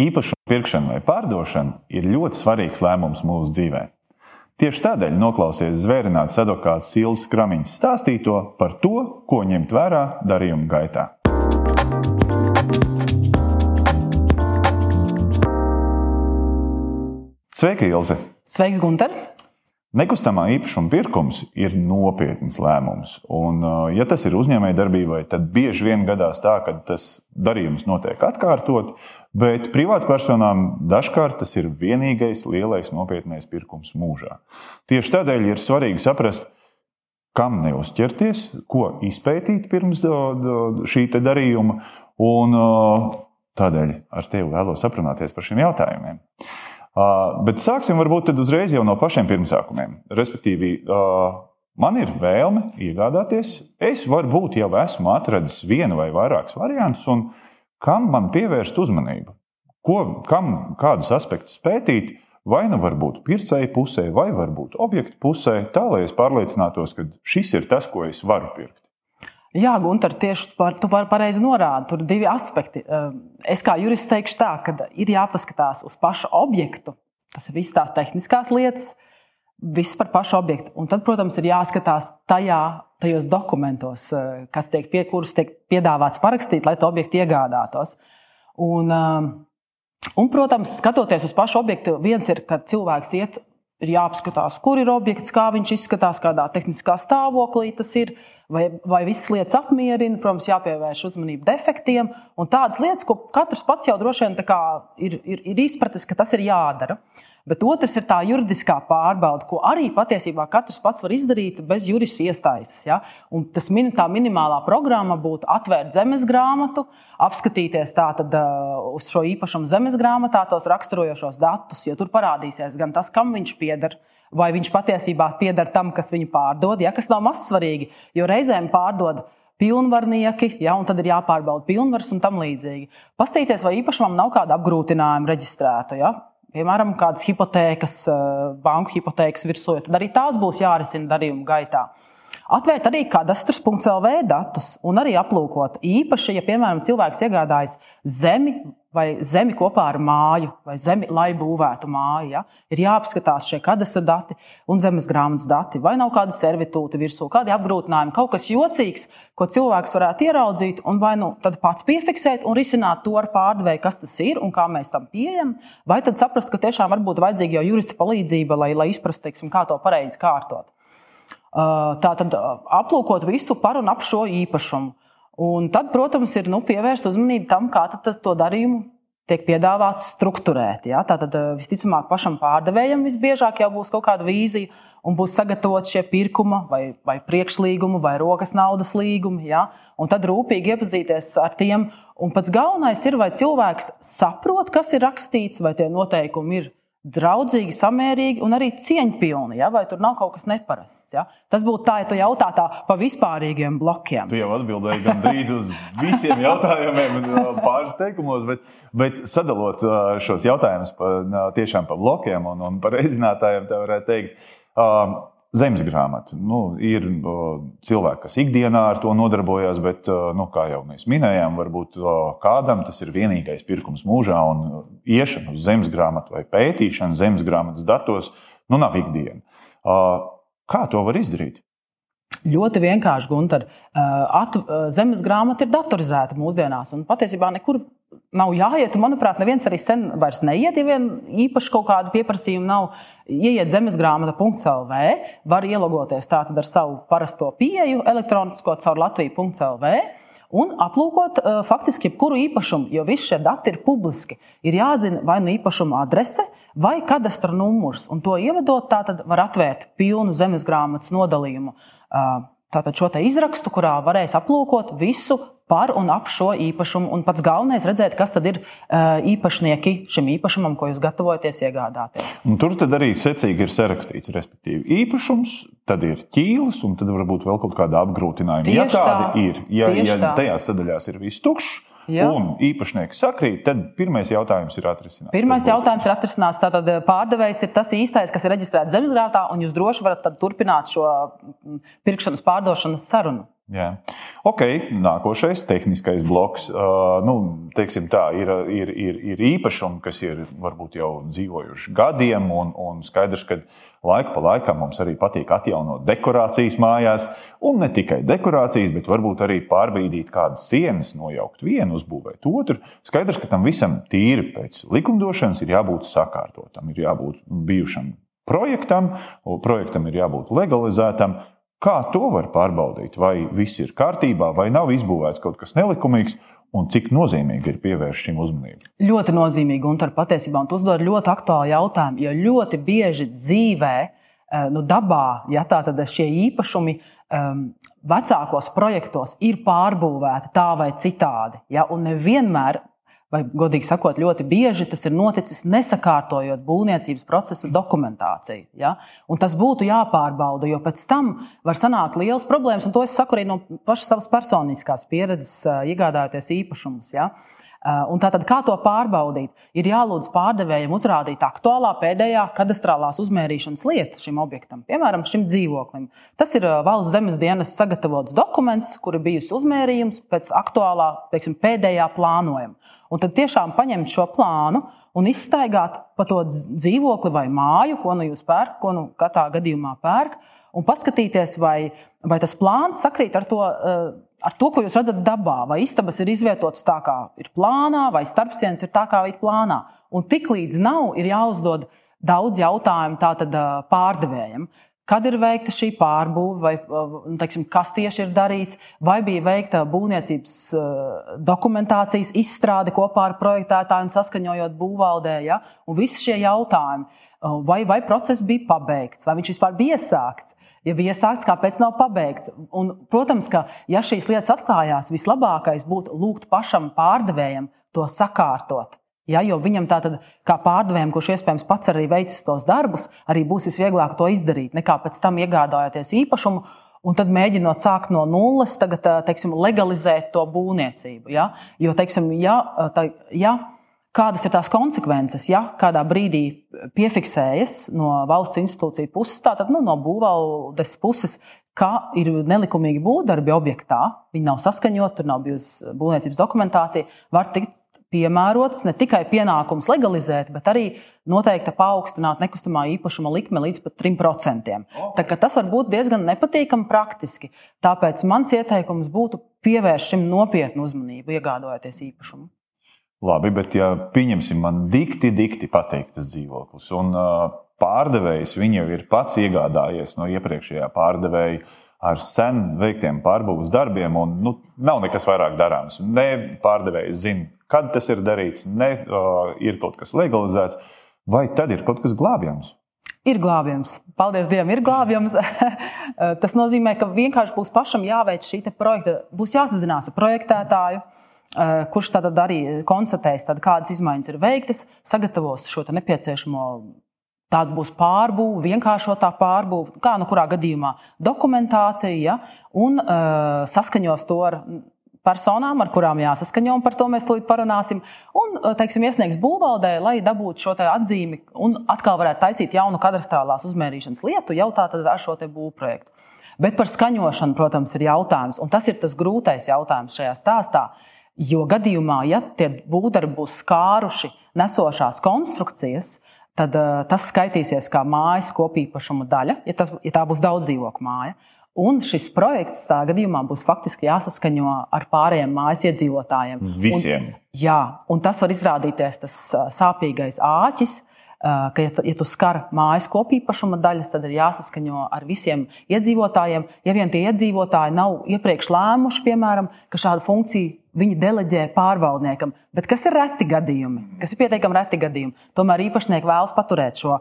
Īpašuma pirkšana vai pārdošana ir ļoti svarīgs lēmums mūsu dzīvē. Tieši tādēļ noklausies zvērināts advokāts Silvijas Kramiņš stāstīto par to, ko ņemt vērā darījuma gaitā. Sveika, Ilze! Sveiks, Gunter! Nekustamā īpašuma pirkums ir nopietns lēmums. Un, ja tas ir uzņēmējdarbībai, tad bieži vien gadās tā, ka tas darījums notiek atkārtot, bet privātpersonām dažkārt tas ir vienīgais lielais nopietnais pirkums mūžā. Tieši tādēļ ir svarīgi saprast, kam neuzķerties, ko izpētīt pirms šī darījuma. Un, tādēļ ar tevi vēlos aprunāties par šiem jautājumiem. Bet sāksim varbūt uzreiz no pašiem pirmsākumiem. Respektīvi, man ir vēlme iegādāties. Es varbūt jau esmu atradis vienu vai vairākus variantus, un kam man pievērst uzmanību? Ko, kam, kādus aspektus pētīt? Vai nu varbūt pircēji pusē, vai varbūt objektu pusē, tā lai es pārliecinātos, ka šis ir tas, ko es varu pirkt. Jā, Gunter, tieši par, tu par pareizi norādi. Tur ir divi aspekti. Ehm, es kā jurists teikšu tā, ka ir jāpaskatās uz pašu objektu. Tas ir viss tās tehniskās lietas, viss par pašu objektu. Un tad, protams, ir jāskatās tajā, tajos dokumentos, eh, kas tiek, pie, kurus tiek piedāvāts parakstīt, lai to objektu iegādātos. Un, ehm, un, protams, skatoties uz pašu objektu, viens ir, kad cilvēks iet ir jāapskatās, kur ir objekts, kā viņš izskatās, kādā tehniskā stāvoklī tas ir, vai, vai visas lietas apmierina. Protams, jāpievērš uzmanība defektiem un tādas lietas, ko katrs pats jau droši vien ir, ir, ir izpratis, ka tas ir jādara. Uh, Bet otrs ir tā juridiskā pārbauda, ko arī patiesībā katrs pats var izdarīt bez jurista iestājas. Ja? Un tas min, tā minimālā programma būtu atvērt zemes grāmatu, apskatīties tātad, uh, uz šo īpašumu zemes grāmatā, tos raksturojošos datus, jo tur parādīsies gan tas, kam viņš pieder. Vai viņš patiesībā pieder tam, kas viņu pārdod, ja kas nav mazsvarīgi, jo reizēm pārdod pilnvarnieki, ja, un tad ir jāpārbauda pilnvars un tam līdzīgi. Pastīties, vai īpašumam nav kāda apgrūtinājuma reģistrēta. Ja? Piemēram, kādas hipotēkas, eh, banku hipotēkas virsū, tad arī tās būs jārisina darījuma gaitā. Atvērt arī kadastrs.lv datus un arī aplūkot īpaši, ja, piemēram, cilvēks iegādājas zemi vai zemi kopā ar māju, vai zemi, lai būvētu māju. Ja? Ir jāapskatās šie kadastra dati un zemes grāmatas dati, vai nav kāda servitūta virsū, kādi apgrūtinājumi, kaut kas jocīgs, ko cilvēks varētu ieraudzīt, un vai nu tad pats piefiksēt un risināt to ar pārdevēju, kas tas ir un kā mēs tam pieejam, vai tad saprast, ka tiešām varbūt vajadzīga jau jurista palīdzība, lai, lai izprastu, teiksim, kā to pareizi kārtot. Tā tad aplūkot visu par un ap šo īpašumu. Un tad, protams, ir nu, pievērst uzmanību tam, kā tas, darījumu tiek piedāvāts struktūrēt. Ja? Tātad eh, visticamāk pašam pārdevējam visbiežāk jau būs kaut kāda vīzija un būs sagatavot šie pirkuma vai, vai priekšlīguma vai rokas naudas līgumi. Ja? Un tad rūpīgi iepazīties ar tiem. Un pats galvenais ir, vai cilvēks saprot, kas ir rakstīts, vai tie noteikumi ir draudzīgi, samērīgi un arī cieņpilni. Ja? Vai tur nav kaut kas neparasts? Ja? Tas būtu tā, ja tu jautā tā pa vispārīgiem blokiem. Tu jau atbildēji gandrīz uz visiem jautājumiem, pāris teikumos, bet, bet sadalot šos jautājumus pa, tiešām pa blokiem un, un par reizinātājiem, tā varētu teikt. Zemes grāmata. Nu, ir cilvēki, kas ikdienā ar to nodarbojas, bet, nu, kā jau mēs minējām, varbūt kādam tas ir vienīgais pirkums mūžā, un iešana uz zemes grāmatu vai pētīšana zemes grāmatas datos nu, nav ikdiena. Kā to var izdarīt? Ļoti vienkārši, Gunter. Zemes grāmata ir datorizēta mūsdienās, un patiesībā nekur nav jāiet. Manuprāt, neviens arī sen vairs neiet, ja vien īpaši kaut kāda pieprasījuma nav. Ieiet zemesgrāmata.lv, var ielogoties tātad ar savu parasto pieeju elektronisko caur Latviju.lv. Un aplūkot uh, faktiski jebkuru īpašumu, jo visi šie dati ir publiski. Ir jāzina vai nu īpašuma adrese vai kadastra numurs. Un to ievedot, tātad var atvērt pilnu zemesgrāmatas nodalījumu. Uh, tātad šo izrakstu, kurā varēs aplūkot visu par un ap šo īpašumu. Un pats galvenais ir redzēt, kas tad ir uh, īpašnieki šim īpašumam, ko jūs gatavojaties iegādāties. Un tur arī secīgi ir sarakstīts, respektīvi, īpašums, tad ir ķīlis, un tad varbūt vēl kaut kāda apgrūtinājuma. Tieši ja tādi tā, ir, ja, ja tajās sadaļās ir viss tukšs. Ja. Un īpašnieki sakrīt, tad pirmais jautājums ir atrisināts. Pirmais jautājums ir atrisināts. Tātad pārdevējs ir tas īstais, kas ir reģistrēts zemesgrāmatā, un jūs droši varat turpināt šo pirkšanas, pārdošanas sarunu. Jā. Ok, nākošais tehniskais bloks. Uh, nu, tā, ir, ir, ir, ir īpašumi, kas ir varbūt jau dzīvojuši gadiem, un, un skaidrs, ka laiku pa laikam mums arī patīk atjaunot dekorācijas mājās. Un ne tikai dekorācijas, bet varbūt arī pārbīdīt kādas sienas, nojaukt vienu, uzbūvēt otru. Skaidrs, ka tam visam tīri pēc likumdošanas ir jābūt sakārtotam, ir jābūt bijušam projektam, projektam ir jābūt legalizētam. Kā to var pārbaudīt? Vai viss ir kārtībā, vai nav izbūvēts kaut kas nelikumīgs, un cik nozīmīgi ir pievērst šim uzmanību? Ļoti nozīmīgi, un ar patiesībā tu uzdod ļoti aktuālu jautājumu, jo ļoti bieži dzīvē, eh, nu, dabā, ja tā tad šie īpašumi um, vecākos projektos ir pārbūvēti tā vai citādi. Ja, un nevienmēr vai, godīgi sakot, ļoti bieži tas ir noticis nesakārtojot būvniecības procesa dokumentāciju. Ja? Un tas būtu jāpārbauda, jo pēc tam var sanākt liels problēmas, un to es saku arī no pašas savas personiskās pieredzes, iegādājoties īpašumus. Ja? Uh, un tātad, kā to pārbaudīt? Ir jālūdz pārdevējiem uzrādīt aktuālā pēdējā kadastrālās uzmērīšanas lieta šim objektam, piemēram, šim dzīvoklim. Tas ir uh, valsts zemes dienas sagatavots dokuments, kur ir bijusi uzmērījums pēc aktuālā, teiksim, pēdējā plānojuma. Un tad tiešām paņemt šo plānu un izstaigāt pa to dzīvokli vai māju, ko nu jūs pērkat, ko nu katrā gadījumā pērk, un paskatīties, vai, vai tas plāns sakrīt ar to. Uh, ar to, ko jūs redzat dabā, vai istabas ir izvietotas tā, kā ir plānā, vai starpsienas ir tā, kā ir plānā. Un tiklīdz nav, ir jāuzdod daudz jautājumu tātad, pārdevējiem. Kad ir veikta šī pārbūve, vai teiksim, kas tieši ir darīts, vai bija veikta būvniecības dokumentācijas izstrāde kopā ar projektētāju un saskaņojot būvvaldē, ja? un visi šie jautājumi, vai, vai process bija pabeigts, vai viņš vispār bija iesākts ja bija iesākts, kāpēc nav pabeigts. Un, protams, ka, ja šīs lietas atklājās, vislabākais būtu lūgt pašam pārdevējam to sakārtot. Ja, jo viņam tātad, kā pārdevējam, kurš iespējams pats arī veicis tos darbus, arī būs visvieglāk to izdarīt, nekā pēc tam iegādājoties īpašumu. Un tad mēģinot sākt no nulles, tagad, teiksim, legalizēt to būvniecību. Ja? Jo, teiksim, ja, tā, ja Kādas ir tās konsekvences, ja kādā brīdī piefiksējas no valsts institūciju puses, tātad nu, no būvvaldes puses, ka ir nelikumīgi būvdarbi objektā, viņi nav saskaņoti, tur nav bijusi būvniecības dokumentācija, var tikt piemērots ne tikai pienākums legalizēt, bet arī noteikti paaugstināt nekustamā īpašuma likme līdz pat 3%. Okay. Tas var būt diezgan nepatīkami praktiski. Tāpēc mans ieteikums būtu pievērst šim nopietnu uzmanību, iegādājoties īpašumu. Labi, bet ja pieņemsim, man dikti, dikti patīk tas dzīvoklis, un pārdevējs jau ir pats iegādājies no iepriekšējā pārdevēja ar sen veiktiem pārbūves darbiem, un nu, nav nekas vairāk darāms. Ne pārdevējs zina, kad tas ir darīts, ne uh, ir kaut kas legalizēts, vai tad ir kaut kas glābjams. Ir glābjams. Paldies Dievam, ir glābjams. tas nozīmē, ka vienkārši būs pašam jāveic šī projekta, būs jāsazinās ar projektētāju. Eh, kurš tad arī konstatēs, tad, kādas izmaiņas ir veiktas, sagatavos šo nepieciešamo. Tāda būs pārbūve, vienkāršotā pārbūve, kā nu kurā gadījumā dokumentācija, ja, un uh, saskaņos to ar personām, ar kurām jāsaskaņo, un par to mēs tūlīt parunāsim. Un, eh, teiksim, iesniegs būvvaldē, lai dabūtu šo atzīmi un atkal varētu taisīt jaunu kadastrālās uzmērīšanas lietu jau tādā ar šo būvprojektu. Bet par skaņošanu, protams, ir jautājums, un tas ir tas grūtais jautājums šajā stāstā. Jo gadījumā, ja tie būvdarbi būs skāruši nesošās konstrukcijas, tad uh, tas skaitīsies kā mājas kopīpašuma daļa, ja, tas, ja tā būs daudz dzīvokļu māja. Un šis projekts tā gadījumā būs faktiski jāsaskaņo ar pārējiem mājas iedzīvotājiem. Visiem. Un, jā, un tas var izrādīties tas sāpīgais āķis, ka, ja, ja tu skar mājas kopīpašuma daļas, tad ir jāsaskaņo ar visiem iedzīvotājiem. Ja vien tie iedzīvotāji nav iepriekš lēmuši, piemēram, ka šādu funkciju viņi deleģē pārvaldniekam, bet kas ir reti gadījumi, kas ir pietiekami reti gadījumi. Tomēr īpašnieki vēlas paturēt šo,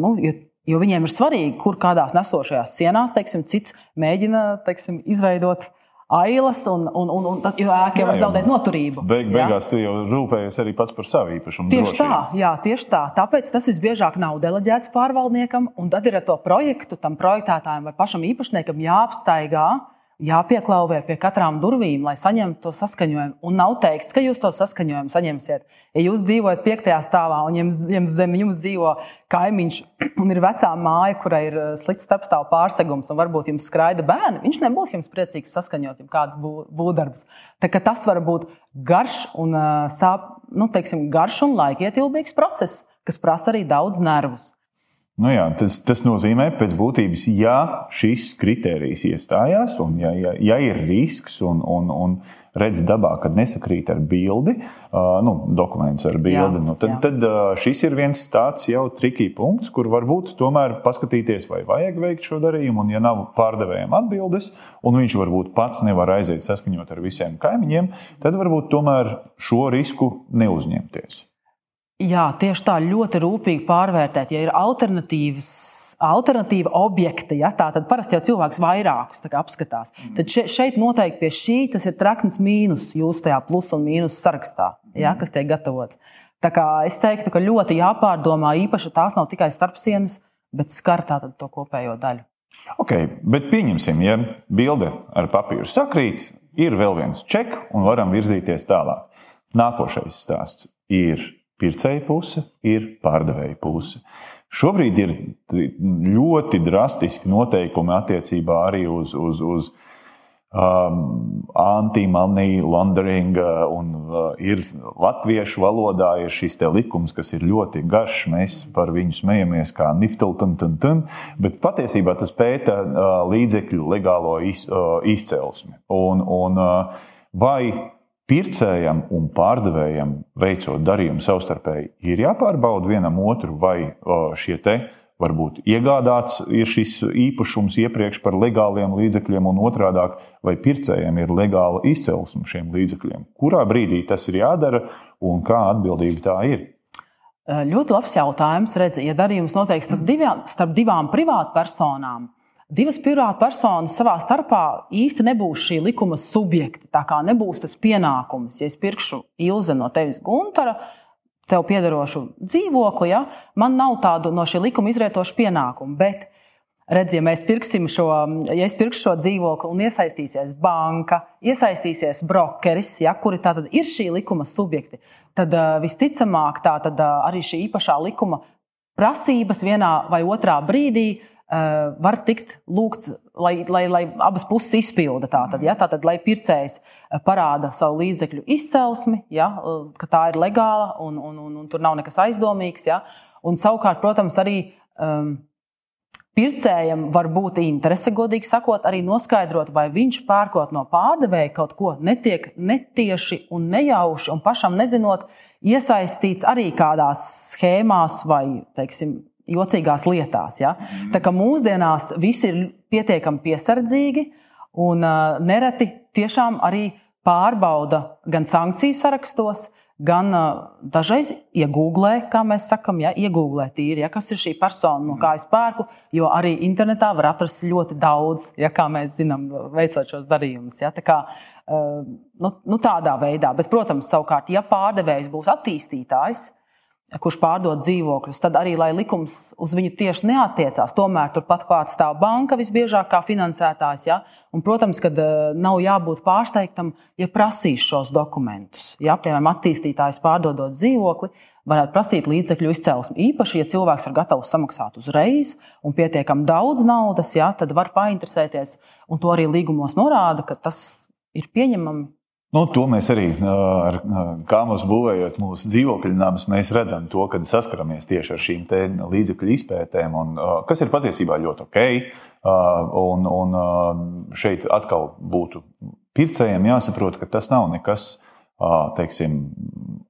nu, jo, jo viņiem ir svarīgi, kur kādās nesošajās sienās, teiksim, cits mēģina teiksim, izveidot ailas, un, un, un, un tad, jo ēka var zaudēt noturību. Beig, beigās tu jau rūpējies arī pats par savu īpašumu. Tieši drošību. tā, jā, tieši tā. Tāpēc tas visbiežāk nav deleģēts pārvaldniekam, un tad ir ar to projektu, tam projektētājam vai pašam īpašniekam jāapstaigā jāpieklauvē pie katrām durvīm, lai saņemtu to saskaņojumu. Un nav teikts, ka jūs to saskaņojumu saņemsiet. Ja jūs dzīvojat piektajā stāvā un jums, jums zem jums dzīvo kaimiņš un ir vecā māja, kurai ir eh, slikts starpstāvu pārsegums un varbūt jums skraida bērni, viņš nebūs jums priecīgs saskaņot jau kāds būvdarbs. Tas var būt garš un, eh, sāp, nu, teiksim, garš un laikietilpīgs process, kas prasa arī daudz nervus. Nu jā, tas, tas nozīmē, pēc būtības, ja šis kriterijs iestājās, un ja, ja, ja ir risks un, un, un redz dabā, kad nesakrīt ar bildi, nu, dokuments ar bildi, jā, nu, tad, jā. tad šis ir viens tāds jau trikī punkts, kur varbūt tomēr paskatīties, vai vajag veikt šo darījumu, un ja nav pārdevējiem atbildes, un viņš varbūt pats nevar aiziet saskaņot ar visiem kaimiņiem, tad varbūt tomēr šo risku neuzņemties. Jā, tieši tā ļoti rūpīgi pārvērtēt, ja ir alternatīvas. Alternatīva objekta, ja tā tad parasti jau cilvēks vairākus apskatās. Mm. Tad še, šeit noteikti pie šī tas ir trakns mīnus jūsu tajā plus un mīnus sarakstā, ja, kas tiek gatavots. Tā kā es teiktu, ka ļoti jāpārdomā, īpaši tās nav tikai starpsienas, bet skar tātad to kopējo daļu. Ok, bet pieņemsim, ja bilde ar papīru sakrīt, ir vēl viens čeks un varam virzīties tālāk. Nākošais stāsts ir pircēja puse, ir pārdevēja puse. Šobrīd ir ļoti drastiski noteikumi attiecībā arī uz, uz, uz um, anti-money laundering, un uh, ir latviešu valodā ir šis likums, kas ir ļoti garš. Mēs par viņu smejamies kā nifteltun, bet patiesībā tas pēta uh, līdzekļu legālo iz, uh, izcelsmi. Un, un, uh, vai pircējam un pārdevējam, veicot darījumu savstarpēji, ir jāpārbauda vienam otru, vai šie te varbūt iegādāts ir šis īpašums iepriekš par legāliem līdzekļiem, un otrādi, vai pircējiem ir legāla izcelsme šiem līdzekļiem. Kurā brīdī tas ir jādara un kā atbildība tā ir? Ļoti labs jautājums. Redzi, ja darījums notiek starp, divām, starp divām privātpersonām, divas privātpersonas savā starpā īsti nebūs šī likuma subjekti. Tā kā nebūs tas pienākums, ja es pirkšu Ilze no tevis Guntara. Tev piederošu dzīvokli, ja man nav tādu no šī likuma izrietošu pienākumu. Bet, redz, ja mēs pirksim šo, ja es pirkšu šo dzīvokli un iesaistīsies banka, iesaistīsies brokeris, ja, kuri tātad ir šī likuma subjekti, tad uh, visticamāk tā tad uh, arī šī īpašā likuma prasības vienā vai otrā brīdī Uh, var tikt lūgts, lai, lai, lai abas puses izpilda tātad, ja, tātad, lai pircējs eh, parāda savu līdzekļu izcelsmi, ja, eh, ka tā ir legāla un, un, un, un tur nav nekas aizdomīgs. Ja, un savukārt, protams, arī um, pircējam var būt interese, godīgi sakot, arī noskaidrot, vai viņš pērkot no pārdevēja kaut ko netiek netieši un nejauši un pašam nezinot, iesaistīts arī kādās schēmās vai, teiksim, jocīgās lietās. Ja? Tā kā mūsdienās viss ir pietiekami piesardzīgi un uh, nereti tiešām arī pārbauda gan sankciju sarakstos, gan uh, dažreiz iegūglē, kā mēs sakām, ja, iegūglē tīri, ja, kas ir šī persona, no kā es pērku. Jo arī internetā var atrast ļoti daudz, ja, kā mēs zinām, veicot šos darījumus. Ja, tā kā, uh, nu, nu, tādā veidā, bet, protams, savukārt, ja pārdevējs būs attīstītājs, kurš pārdod dzīvokļus, tad arī, lai likums uz viņu tieši neatiecās, tomēr turpat klāt stāv banka visbiežāk kā finansētājs. Ja? Un, protams, ka uh, nav jābūt pārsteigtam, ja prasīs šos dokumentus. Ja? Piemēram, attīstītājs pārdodot dzīvokli, varētu prasīt līdzekļu izcelsmi. Īpaši, ja cilvēks ir gatavs samaksāt uzreiz un pietiekami daudz naudas, ja? tad var painteresēties, un to arī līgumos norāda, ka tas ir pieņemami Nu, to mēs arī, ar, kā mums būvējot mūsu dzīvokļu namus, mēs redzam, to, kad saskaramies tieši ar šīm līdzekļu izpētēm, un, kas ir patiesībā ļoti ok. Un, un šeit atkal būtu pircējiem jāsaprot, ka tas nav nekas teiksim,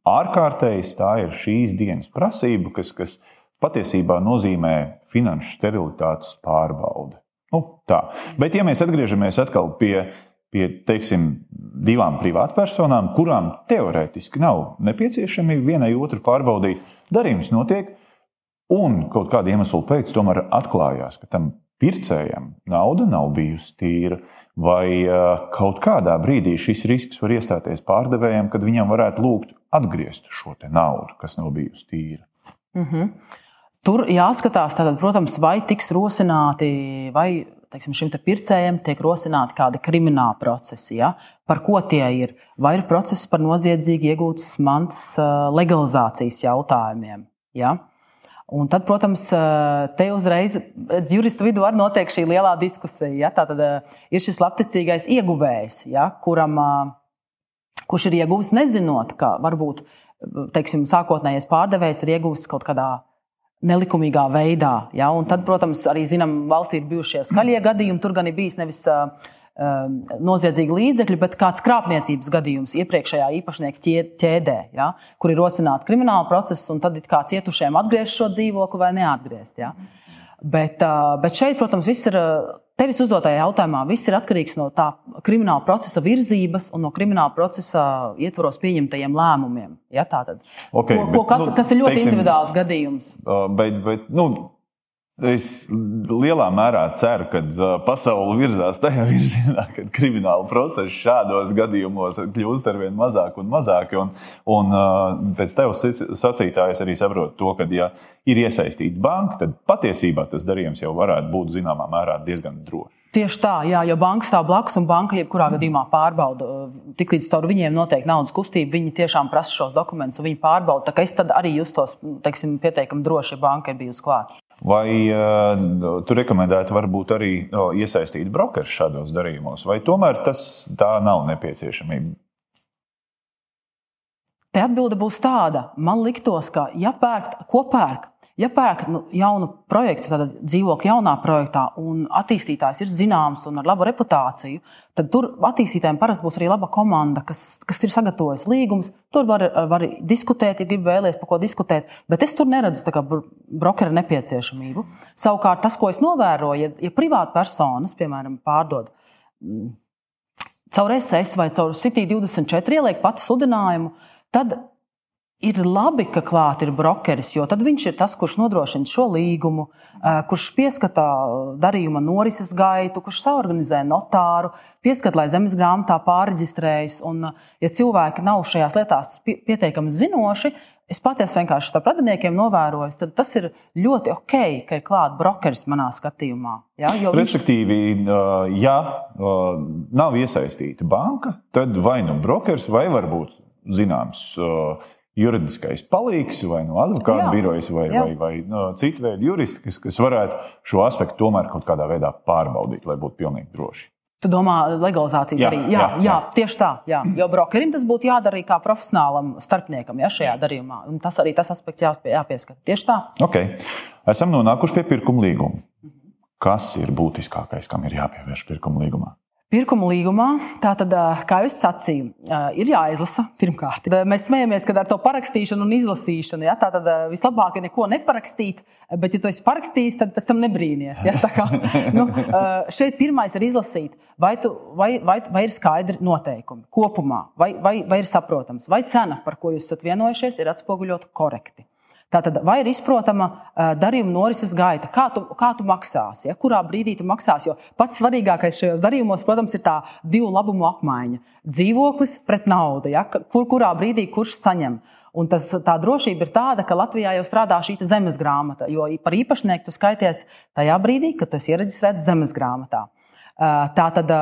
ārkārtējs. Tā ir šīs dienas prasība, kas, kas patiesībā nozīmē finanšu sterilitātes pārbaudi. Nu, tā. Bet, ja mēs atgriežamies atkal pie pie teiksim, divām privātpersonām, kurām teorētiski nav nepieciešami vienai otru pārbaudīt. Darījums notiek, un kaut kāda iemesla pēc tomēr atklājās, ka tam pircējam nauda nav bijusi tīra. Vai kaut kādā brīdī šis risks var iestāties pārdevējiem, kad viņam varētu lūgt atgriezt šo naudu, kas nav bijusi tīra? Mm -hmm. tur jāskatās, tātad, protams, vai tiks rosināti, vai teiksim, šim te pircējam tiek rosināti kādi krimināli procesi. Ja? Par ko tie ir? Vai ir process par noziedzīgi iegūtas mantas legalizācijas jautājumiem? Ja? Un tad, protams, te uzreiz juristu vidū arī notiek šī lielā diskusija. Ja? Tātad ir šis labticīgais ieguvējs, ja? kuram, kurš ir ieguvis nezinot, ka varbūt teiksim, sākotnējais pārdevējs ir ieguvis kaut kādā nelikumīgā veidā. Ja? Un tad, protams, arī zinām, valstī ir bijušie skaļie gadījumi. Tur gan ir bijis nevis uh, noziedzīgi līdzekļi, bet kāds krāpniecības gadījums iepriekšējā īpašnieka ķēdē, ja? kur ir rosināta krimināla procesa, un tad kā cietušajiem atgriezt šo dzīvokli vai neatgriezt. Ja? Bet, bet šeit, protams, viss ir Tevis uzdotajā jautājumā viss ir atkarīgs no tā krimināla procesa virzības un no krimināla procesa ietvaros pieņemtajiem lēmumiem. Ja, okay, ko, ko, bet, nu, kas ir ļoti teiksim, individuāls gadījums. Bet, bet, nu, Es lielā mērā ceru, ka pasaule virzās tajā virzienā, ka krimināla procesa šādos gadījumos kļūst ar vien mazāk un mazāk. Un, un pēc tevis sacītājas arī saprotu to, ka, ja ir iesaistīta banka, tad patiesībā tas darījums jau varētu būt zināmā mērā diezgan drošs. Tieši tā, jā, jo banka stāv blakus un banka jebkurā gadījumā pārbauda. Tiklīdz caur viņiem notiek naudas kustība, viņi tiešām prasa šos dokumentus, un viņi pārbauda. Tā kā es arī justos teiksim, pietiekami droši, ja banka ir bijusi klāta. Vai uh, tu rekomendētu varbūt arī uh, iesaistīt brokerus šādos darījumos, vai tomēr tas tā nav nepieciešamība? Te atbilde būs tāda. Man liktos, ka ja pērkt, ko pērk, Ja pērk nu, jaunu projektu, tad dzīvokļu jaunā projektā, un attīstītājs ir zināms un ar labu reputāciju, tad tur attīstītājiem parasti būs arī laba komanda, kas, kas ir sagatavojusi līgumus. Tur var, var diskutēt, ja grib vēlēties par ko diskutēt, bet es tur neredzu brokera nepieciešamību. Savukārt, tas, ko es novēroju, ja, ja privāta personas, piemēram, pārdod mm, caur SS vai caur City 24, ieliek pati sludinājumu, tad Ir labi, ka klāt ir brokeris, jo tad viņš ir tas, kurš nodrošina šo līgumu, kurš pieskata darījuma norises gaitu, kurš saorganizē notāru, pieskata, lai zemes grāmatā pārreģistrējas. Un, ja cilvēki nav šajās lietās pietiekami zinoši, es patiesi vienkārši starp radiniekiem novēroju, tad tas ir ļoti ok, ka ir klāts brokeris manā skatījumā. Ja? Jo Respektīvi, viņš... ja nav iesaistīta banka, tad vai nu brokeris, vai varbūt zināms juridiskais palīgs, vai no advokāta Jā. birojas, vai, Jā. vai, vai no, citu veidu juristi, kas, kas varētu šo aspektu tomēr kaut kādā veidā pārbaudīt, lai būtu pilnīgi droši. Tu domā, legalizācijas jā, arī? Jā, jā, jā, jā, tieši tā. Jā. Jo brokerim tas būtu jādara arī kā profesionālam starpniekam ja, šajā darījumā. Un tas arī tas aspekts jāpie, jāpieskata. Tieši tā. Okay. Esam nonākuši pie pirkuma līguma. Kas ir būtiskākais, kam ir jāpievērš pirkuma līgumā? Pirkuma līgumā, tātad, kā jau es sacīju, ir jāizlasa pirmkārt. Mēs smējamies, ka ar to parakstīšanu un izlasīšanu, ja, tātad vislabāk ir neko neparakstīt, bet, ja tu esi parakstījis, tad pēc tam nebrīnīties. Ja, kā, nu, šeit pirmais ir izlasīt, vai, tu, vai, vai, vai ir skaidri noteikumi kopumā, vai, vai, vai ir saprotams, vai cena, par ko jūs esat vienojušies, ir atspoguļota korekti. Tātad, vai ir izprotama darījuma norises gaita, kā tu, kā tu maksāsi, ja? kurā brīdī tu maksāsi. Jo pats svarīgākais šajos darījumos, protams, ir tā divu labumu apmaiņa. Dzīvoklis pret naudu, ja? Kur, kurā brīdī kurš saņem. Un tas, tā drošība ir tāda, ka Latvijā jau strādā šī zemes grāmata, jo par īpašnieku tu skaities tajā brīdī, kad tu esi iereģistrēts zemes grāmatā. Tā tad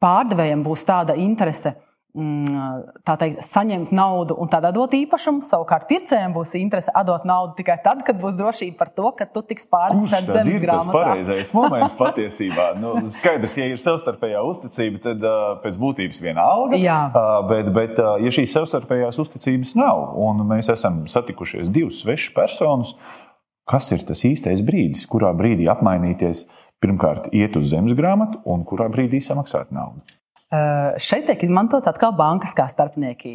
pārdevējiem būs tāda interese Mm, teikt, saņemt naudu un tādā dot īpašumu. Savukārt pircējiem būs interese atdot naudu tikai tad, kad būs drošība par to, ka tu tiks pārdzīvots zemes grāmatā. Tas ir pareizais moments patiesībā. Nu, skaidrs, ja ir savstarpējā uzticība, tad uh, pēc būtības viena alga. Uh, bet, bet uh, ja šīs savstarpējās uzticības nav un mēs esam satikušies divas svešas personas, kas ir tas īstais brīdis, kurā brīdī apmainīties? Pirmkārt, iet uz zemes grāmatu, un kurā brīdī samaksāt naudu. Eh, šeit tiek izmantots atkal bankas kā starpnieki.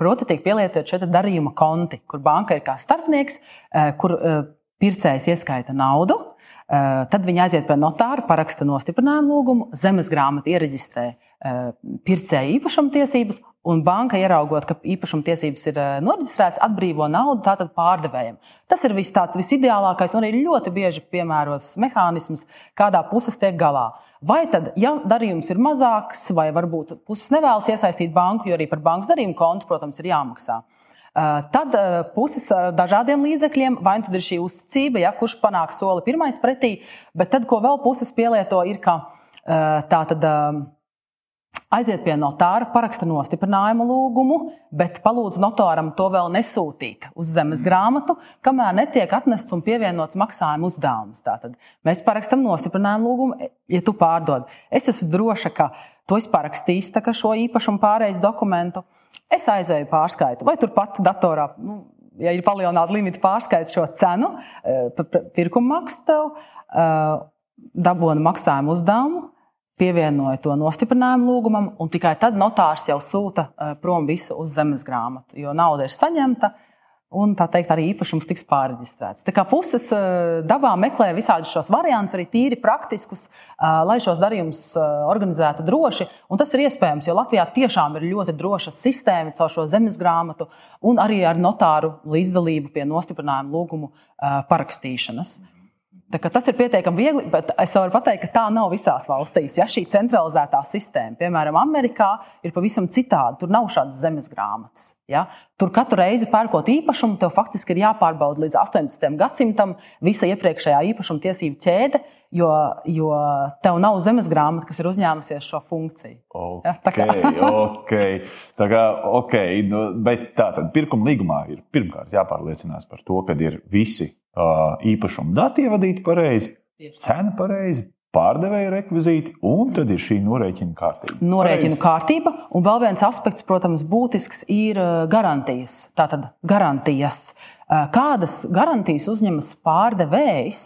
Proti, tiek pielietot šeit darījuma konti, kur banka ir kā starpnieks, eh, kur eh, pircējs ieskaita naudu. Tad viņi aiziet pie notāra, paraksta nostiprinājumu lūgumu, zemes grāmatu iereģistrē pircēja īpašumtiesības, un banka ieraugot, ka īpašumtiesības ir noreģistrētas, atbrīvo naudu tātad pārdevējiem. Tas ir viss tāds visideālākais un arī ļoti bieži piemērots mehānisms, kādā puses tiek galā. Vai tad, ja darījums ir mazāks, vai varbūt puses nevēlas iesaistīt banku, jo arī par bankas darījumu kontu, protams, ir jāmaksā. Tad puses ar dažādiem līdzekļiem, vai nu ir šī uzticība, ja, kurš panāk soli pirmais pretī, bet tad, ko vēl puses pielieto, ir, ka tā tad aiziet pie notāra, paraksta nostiprinājumu lūgumu, bet palūdz notāram to vēl nesūtīt uz zemes grāmatu, kamēr netiek atnests un pievienots maksājuma uzdevums. Tātad mēs parakstam nostiprinājumu lūgumu, ja tu pārdod. Es esmu droša, ka tu esi parakstījis šo īpašumu pārējais dokumentu. Es aizēju pārskaitu, vai turpat datorā, nu, ja ir palielināta limita pārskaita šo cenu, eh, pirkuma maksu tev, eh, dabūna maksājuma uzdevumu pievienoja to nostiprinājumu lūgumam, un tikai tad notārs jau sūta eh, prom visu uz zemes grāmatu, jo nauda ir saņemta. Un tā teikt, arī īpašums tiks pārreģistrēts. Tā kā puses eh, dabā meklē visādus šos variantus, arī tīri praktiskus, eh, lai šos darījumus organizētu droši. Un tas ir iespējams, jo Latvijā tiešām ir ļoti droša sistēma caur šo zemes grāmatu un arī ar notāru līdzdalību pie nostiprinājuma lūgumu parakstīšanas. Tas ir pietiekami viegli, bet es varu pateikt, ka tā nav visās valstīs. Ja šī centralizētā sistēma, piemēram, Amerikā, ir pavisam citāda. Tur nav šādas zemes grāmatas. Ja? Tur katru reizi pērkot īpašumu, tev faktiski ir jāpārbauda līdz 18. gadsimtam visa iepriekšējā īpašuma tiesību ķēde, jo, jo tev nav zemes grāmata, kas ir uzņēmusies šo funkciju. Okay, ja? Tā kā okay. Tā kā, okay. Nu, bet tā tad pirkuma līgumā ir pirmkārt jāpārliecinās par to, ka ir visi īpašuma dati ievadīti pareizi, cena pareizi, pārdevēja rekvizīti, un tad ir šī norēķina kārtība. Norēķina kārtība, un vēl viens aspekts, protams, būtisks ir garantijas. Tātad garantijas. Kādas garantijas uzņemas pārdevējs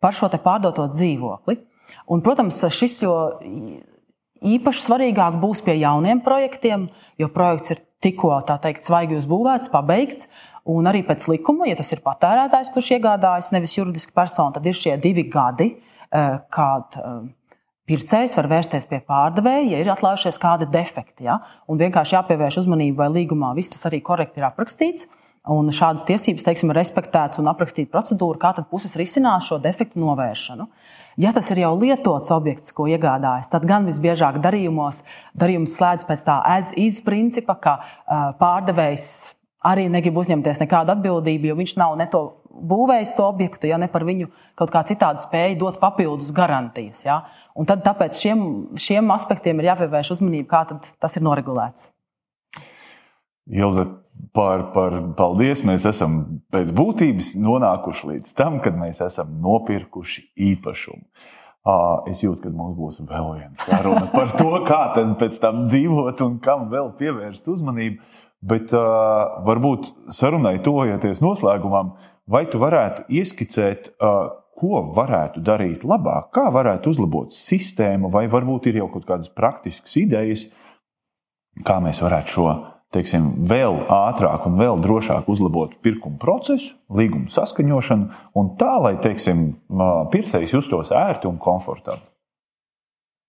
par šo pārdoto dzīvokli? Un, protams, šis jo īpaši svarīgāk būs pie jauniem projektiem, jo projekts ir tikko teikt, svaigi uzbūvēts, pabeigts. Un arī pēc likuma, ja tas ir patērētājs, kurš iegādājas nevis juridiska persona, tad ir šie divi gadi, eh, kad eh, pircējs var vērsties pie pārdevēja, ja ir atklājušies kādi defekti. Ja? Un vienkārši jāpievērš uzmanība, vai līgumā viss tas arī korekti ir aprakstīts. Un šādas tiesības, teiksim, ir respektētas un aprakstīta procedūra, kā tad puses risinās šo defektu novēršanu. Ja tas ir jau lietots objekts, ko iegādājas, tad gan visbiežāk darījumos darījums slēdz pēc tā as-is principa, ka uh, pārdevējs arī negrib uzņemties nekādu atbildību, jo viņš nav ne to būvējis to objektu, ja ne par viņu kaut kā citādi spēja dot papildus garantijas. Ja? Un tad tāpēc šiem, šiem aspektiem ir jāpievērš uzmanība, kā tas ir noregulēts. Ilze, par, par paldies. Mēs esam pēc būtības nonākuši līdz tam, kad mēs esam nopirkuši īpašumu. Es jūtu, ka mums būs vēl viena saruna par to, kā pēc tam dzīvot un kam vēl pievērst uzmanību. Bet uh, varbūt sarunai tuvojoties noslēgumam, vai tu varētu ieskicēt, uh, ko varētu darīt labāk, kā varētu uzlabot sistēmu, vai varbūt ir jau kaut kādas praktiskas idejas, kā mēs varētu šo teiksim, vēl ātrāk un vēl drošāk uzlabot pirkuma procesu, līguma saskaņošanu, un tā, lai teiksim, pircējs justos ērti un komfortabli.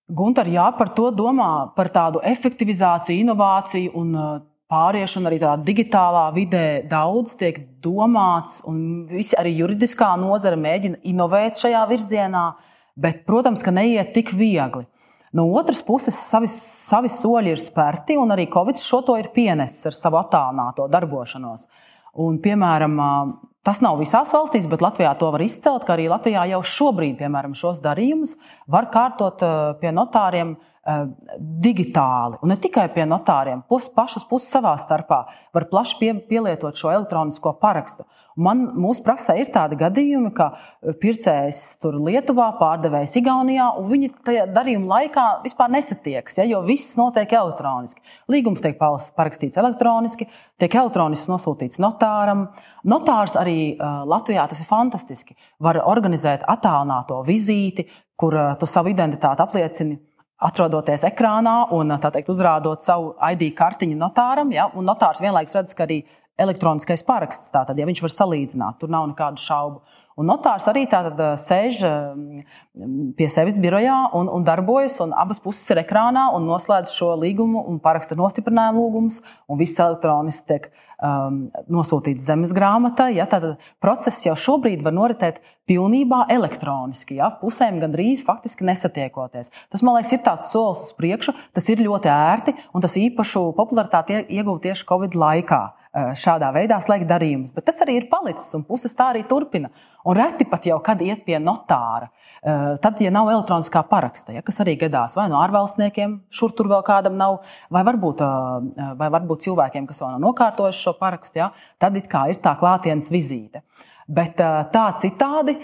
Gunter, jā, par to domā, par tādu efektivizāciju, inovāciju un pāriešanu arī tādā digitālā vidē daudz tiek domāts, un visi arī juridiskā nozara mēģina inovēt šajā virzienā, bet, protams, ka neiet tik viegli. No otras puses, savi, savi soļi ir spērti, un arī Covid šo to ir pienesis ar savu attālināto darbošanos. Un, piemēram, tas nav visās valstīs, bet Latvijā to var izcelt, ka arī Latvijā jau šobrīd, piemēram, šos darījumus var kārtot pie notāriem digitāli, un ne tikai pie notāriem, pus, pašas puses savā starpā var plaši pie, pielietot šo elektronisko parakstu. Man, mūsu praksē ir tādi gadījumi, ka pircējs tur Lietuvā, pārdevējs Igaunijā, un viņi tajā darījuma laikā vispār nesatiekas, ja, jo viss notiek elektroniski. Līgums tiek parakstīts elektroniski, tiek elektroniski nosūtīts notāram. Notārs arī Latvijā tas ir fantastiski. Var organizēt attālināto vizīti, kur tu savu identitāti apliecini atrodoties ekrānā un teikt, uzrādot savu ID kartiņu notāram, ja, notārs vienlaikus redz, ka arī elektroniskais paraksts, tātad, ja viņš var salīdzināt, tur nav nekādu šaubu. Un notārs arī tātad sēž pie sevis birojā un, un darbojas, un abas puses ir ekrānā un noslēdz šo līgumu un paraksta nostiprinājumu līgumus, un viss elektroniski tiek um, nosūtīts zemes grāmatai. Ja, tad process jau šobrīd var noritēt pilnībā elektroniski. Ja, pusēm gandrīz faktiski nesatiekoties. Tas, man liekas, ir tāds solis uz priekšu, tas ir ļoti ērti un tas īpašu popularitāti ieguva tieši Covid laikā. Šādā veidā slēgt darījumus. Bet tas arī ir palicis, un puses tā arī turpina. Un reti pat jau kad iet pie notāra. Tad, ja nav elektroniskā paraksta, ja, kas arī gadās vai no ārvalstniekiem, šur tur vēl kādam nav, vai varbūt, vai varbūt cilvēkiem, kas vēl nav nokārtojuši šo parakstu, ja, tad it kā ir tā klātienes vizīte. Bet tā citādi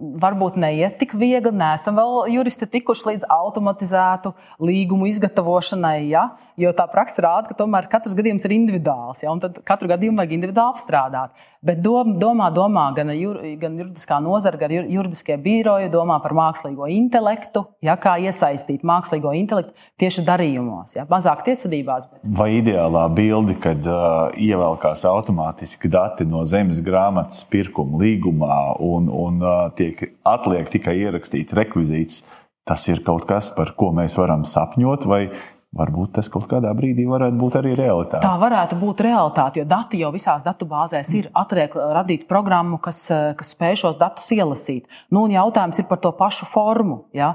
varbūt neiet tik viegli. Nesam vēl juristi tikuši līdz automatizētu līgumu izgatavošanai, ja? jo tā praksa rāda, ka tomēr katrs gadījums ir individuāls. Ja? Tad katru gadījumu vajag individuāli apstrādāt. Bet dom, domā, domā gan, jur, gan juridiskā nozara, gan juridiskie biroji domā par mākslīgo intelektu, ja? kā iesaistīt mākslīgo intelektu tieši darījumos, ja? mazāk tiesvedībās. Bet... Vai ideālā bilde, kad uh, ievelkās automātiski dati no zemes grāmatas pirkuma līgumā un, un uh, tiek atliek tikai ierakstīt rekvizītus, tas ir kaut kas, par ko mēs varam sapņot, vai Varbūt tas kaut kādā brīdī varētu būt arī realitāte. Tā varētu būt realitāte, jo dati jau visās datubāzēs ir. Atliek radīt programmu, kas, kas spēj šos datus ielasīt. Nu, jautājums ir par to pašu formu, ja,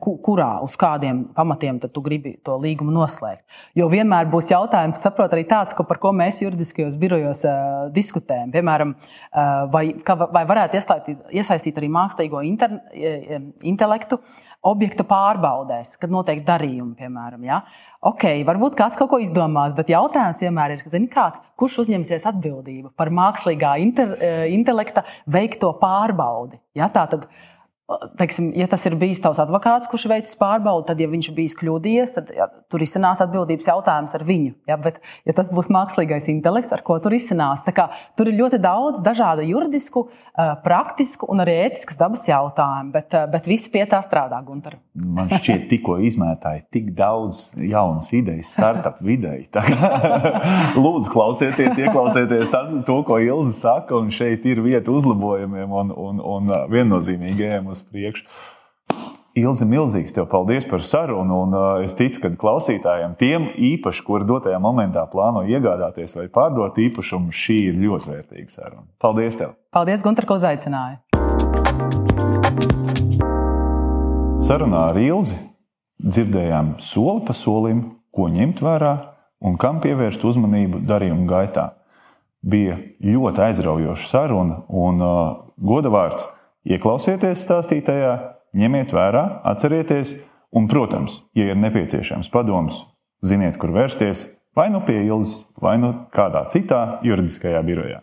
kurā, uz kādiem pamatiem tu gribi to līgumu noslēgt. Jo vienmēr būs jautājums, saprot, arī tāds, ko, par ko mēs juridiskajos birojos uh, diskutējam. Piemēram, uh, vai, ka, vai varētu iesaistīt, iesaistīt arī mākslīgo inter, intelektu objekta pārbaudēs, kad notiek darījumi, piemēram. Ja? Ok, varbūt kāds kaut ko izdomās, bet jautājums vienmēr ir, zini, kāds, kurš uzņemsies atbildību par mākslīgā inter, eh, intelekta veikto pārbaudi. Ja? Tā tad teiksim, ja tas ir bijis tavs advokāts, kurš veicis pārbaudi, tad, ja viņš bijis kļūdījies, tad ja, tur izcinās atbildības jautājums ar viņu. Ja, bet, ja tas būs mākslīgais intelekts, ar ko tur izcinās, tur ir ļoti daudz dažādu juridisku, praktisku un arī ētiskas dabas jautājumu, bet, bet visi pie tā strādā, Gunter. Man šķiet, tikko izmētāji tik daudz jaunas idejas startup videi. Lūdzu, klausieties, ieklausieties tas, to, ko Ilza saka, un šeit ir vieta uzlabojumiem un, un, un viennozīmīgiem uz priekšu. Ilzi, milzīgs tev paldies par sarunu. Un, uh, es ticu, ka klausītājiem, tiem īpaši, kuri dotajā momentā plāno iegādāties vai pārdot īpašumu, šī ir ļoti vērtīga saruna. Paldies! Tev. Paldies, Gunter, ka uzaicināji! Sarunā ar Ilzi dzirdējām soli pa solim, ko ņemt vērā un kam pievērst uzmanību darījuma gaitā. Bija ļoti aizraujoša saruna un uh, goda vārds Ieklausieties stāstītajā, ņemiet vērā, atcerieties, un, protams, ja ir nepieciešams padoms, ziniet, kur vērsties, vai nu pie Ilzas, vai nu kādā citā juridiskajā birojā.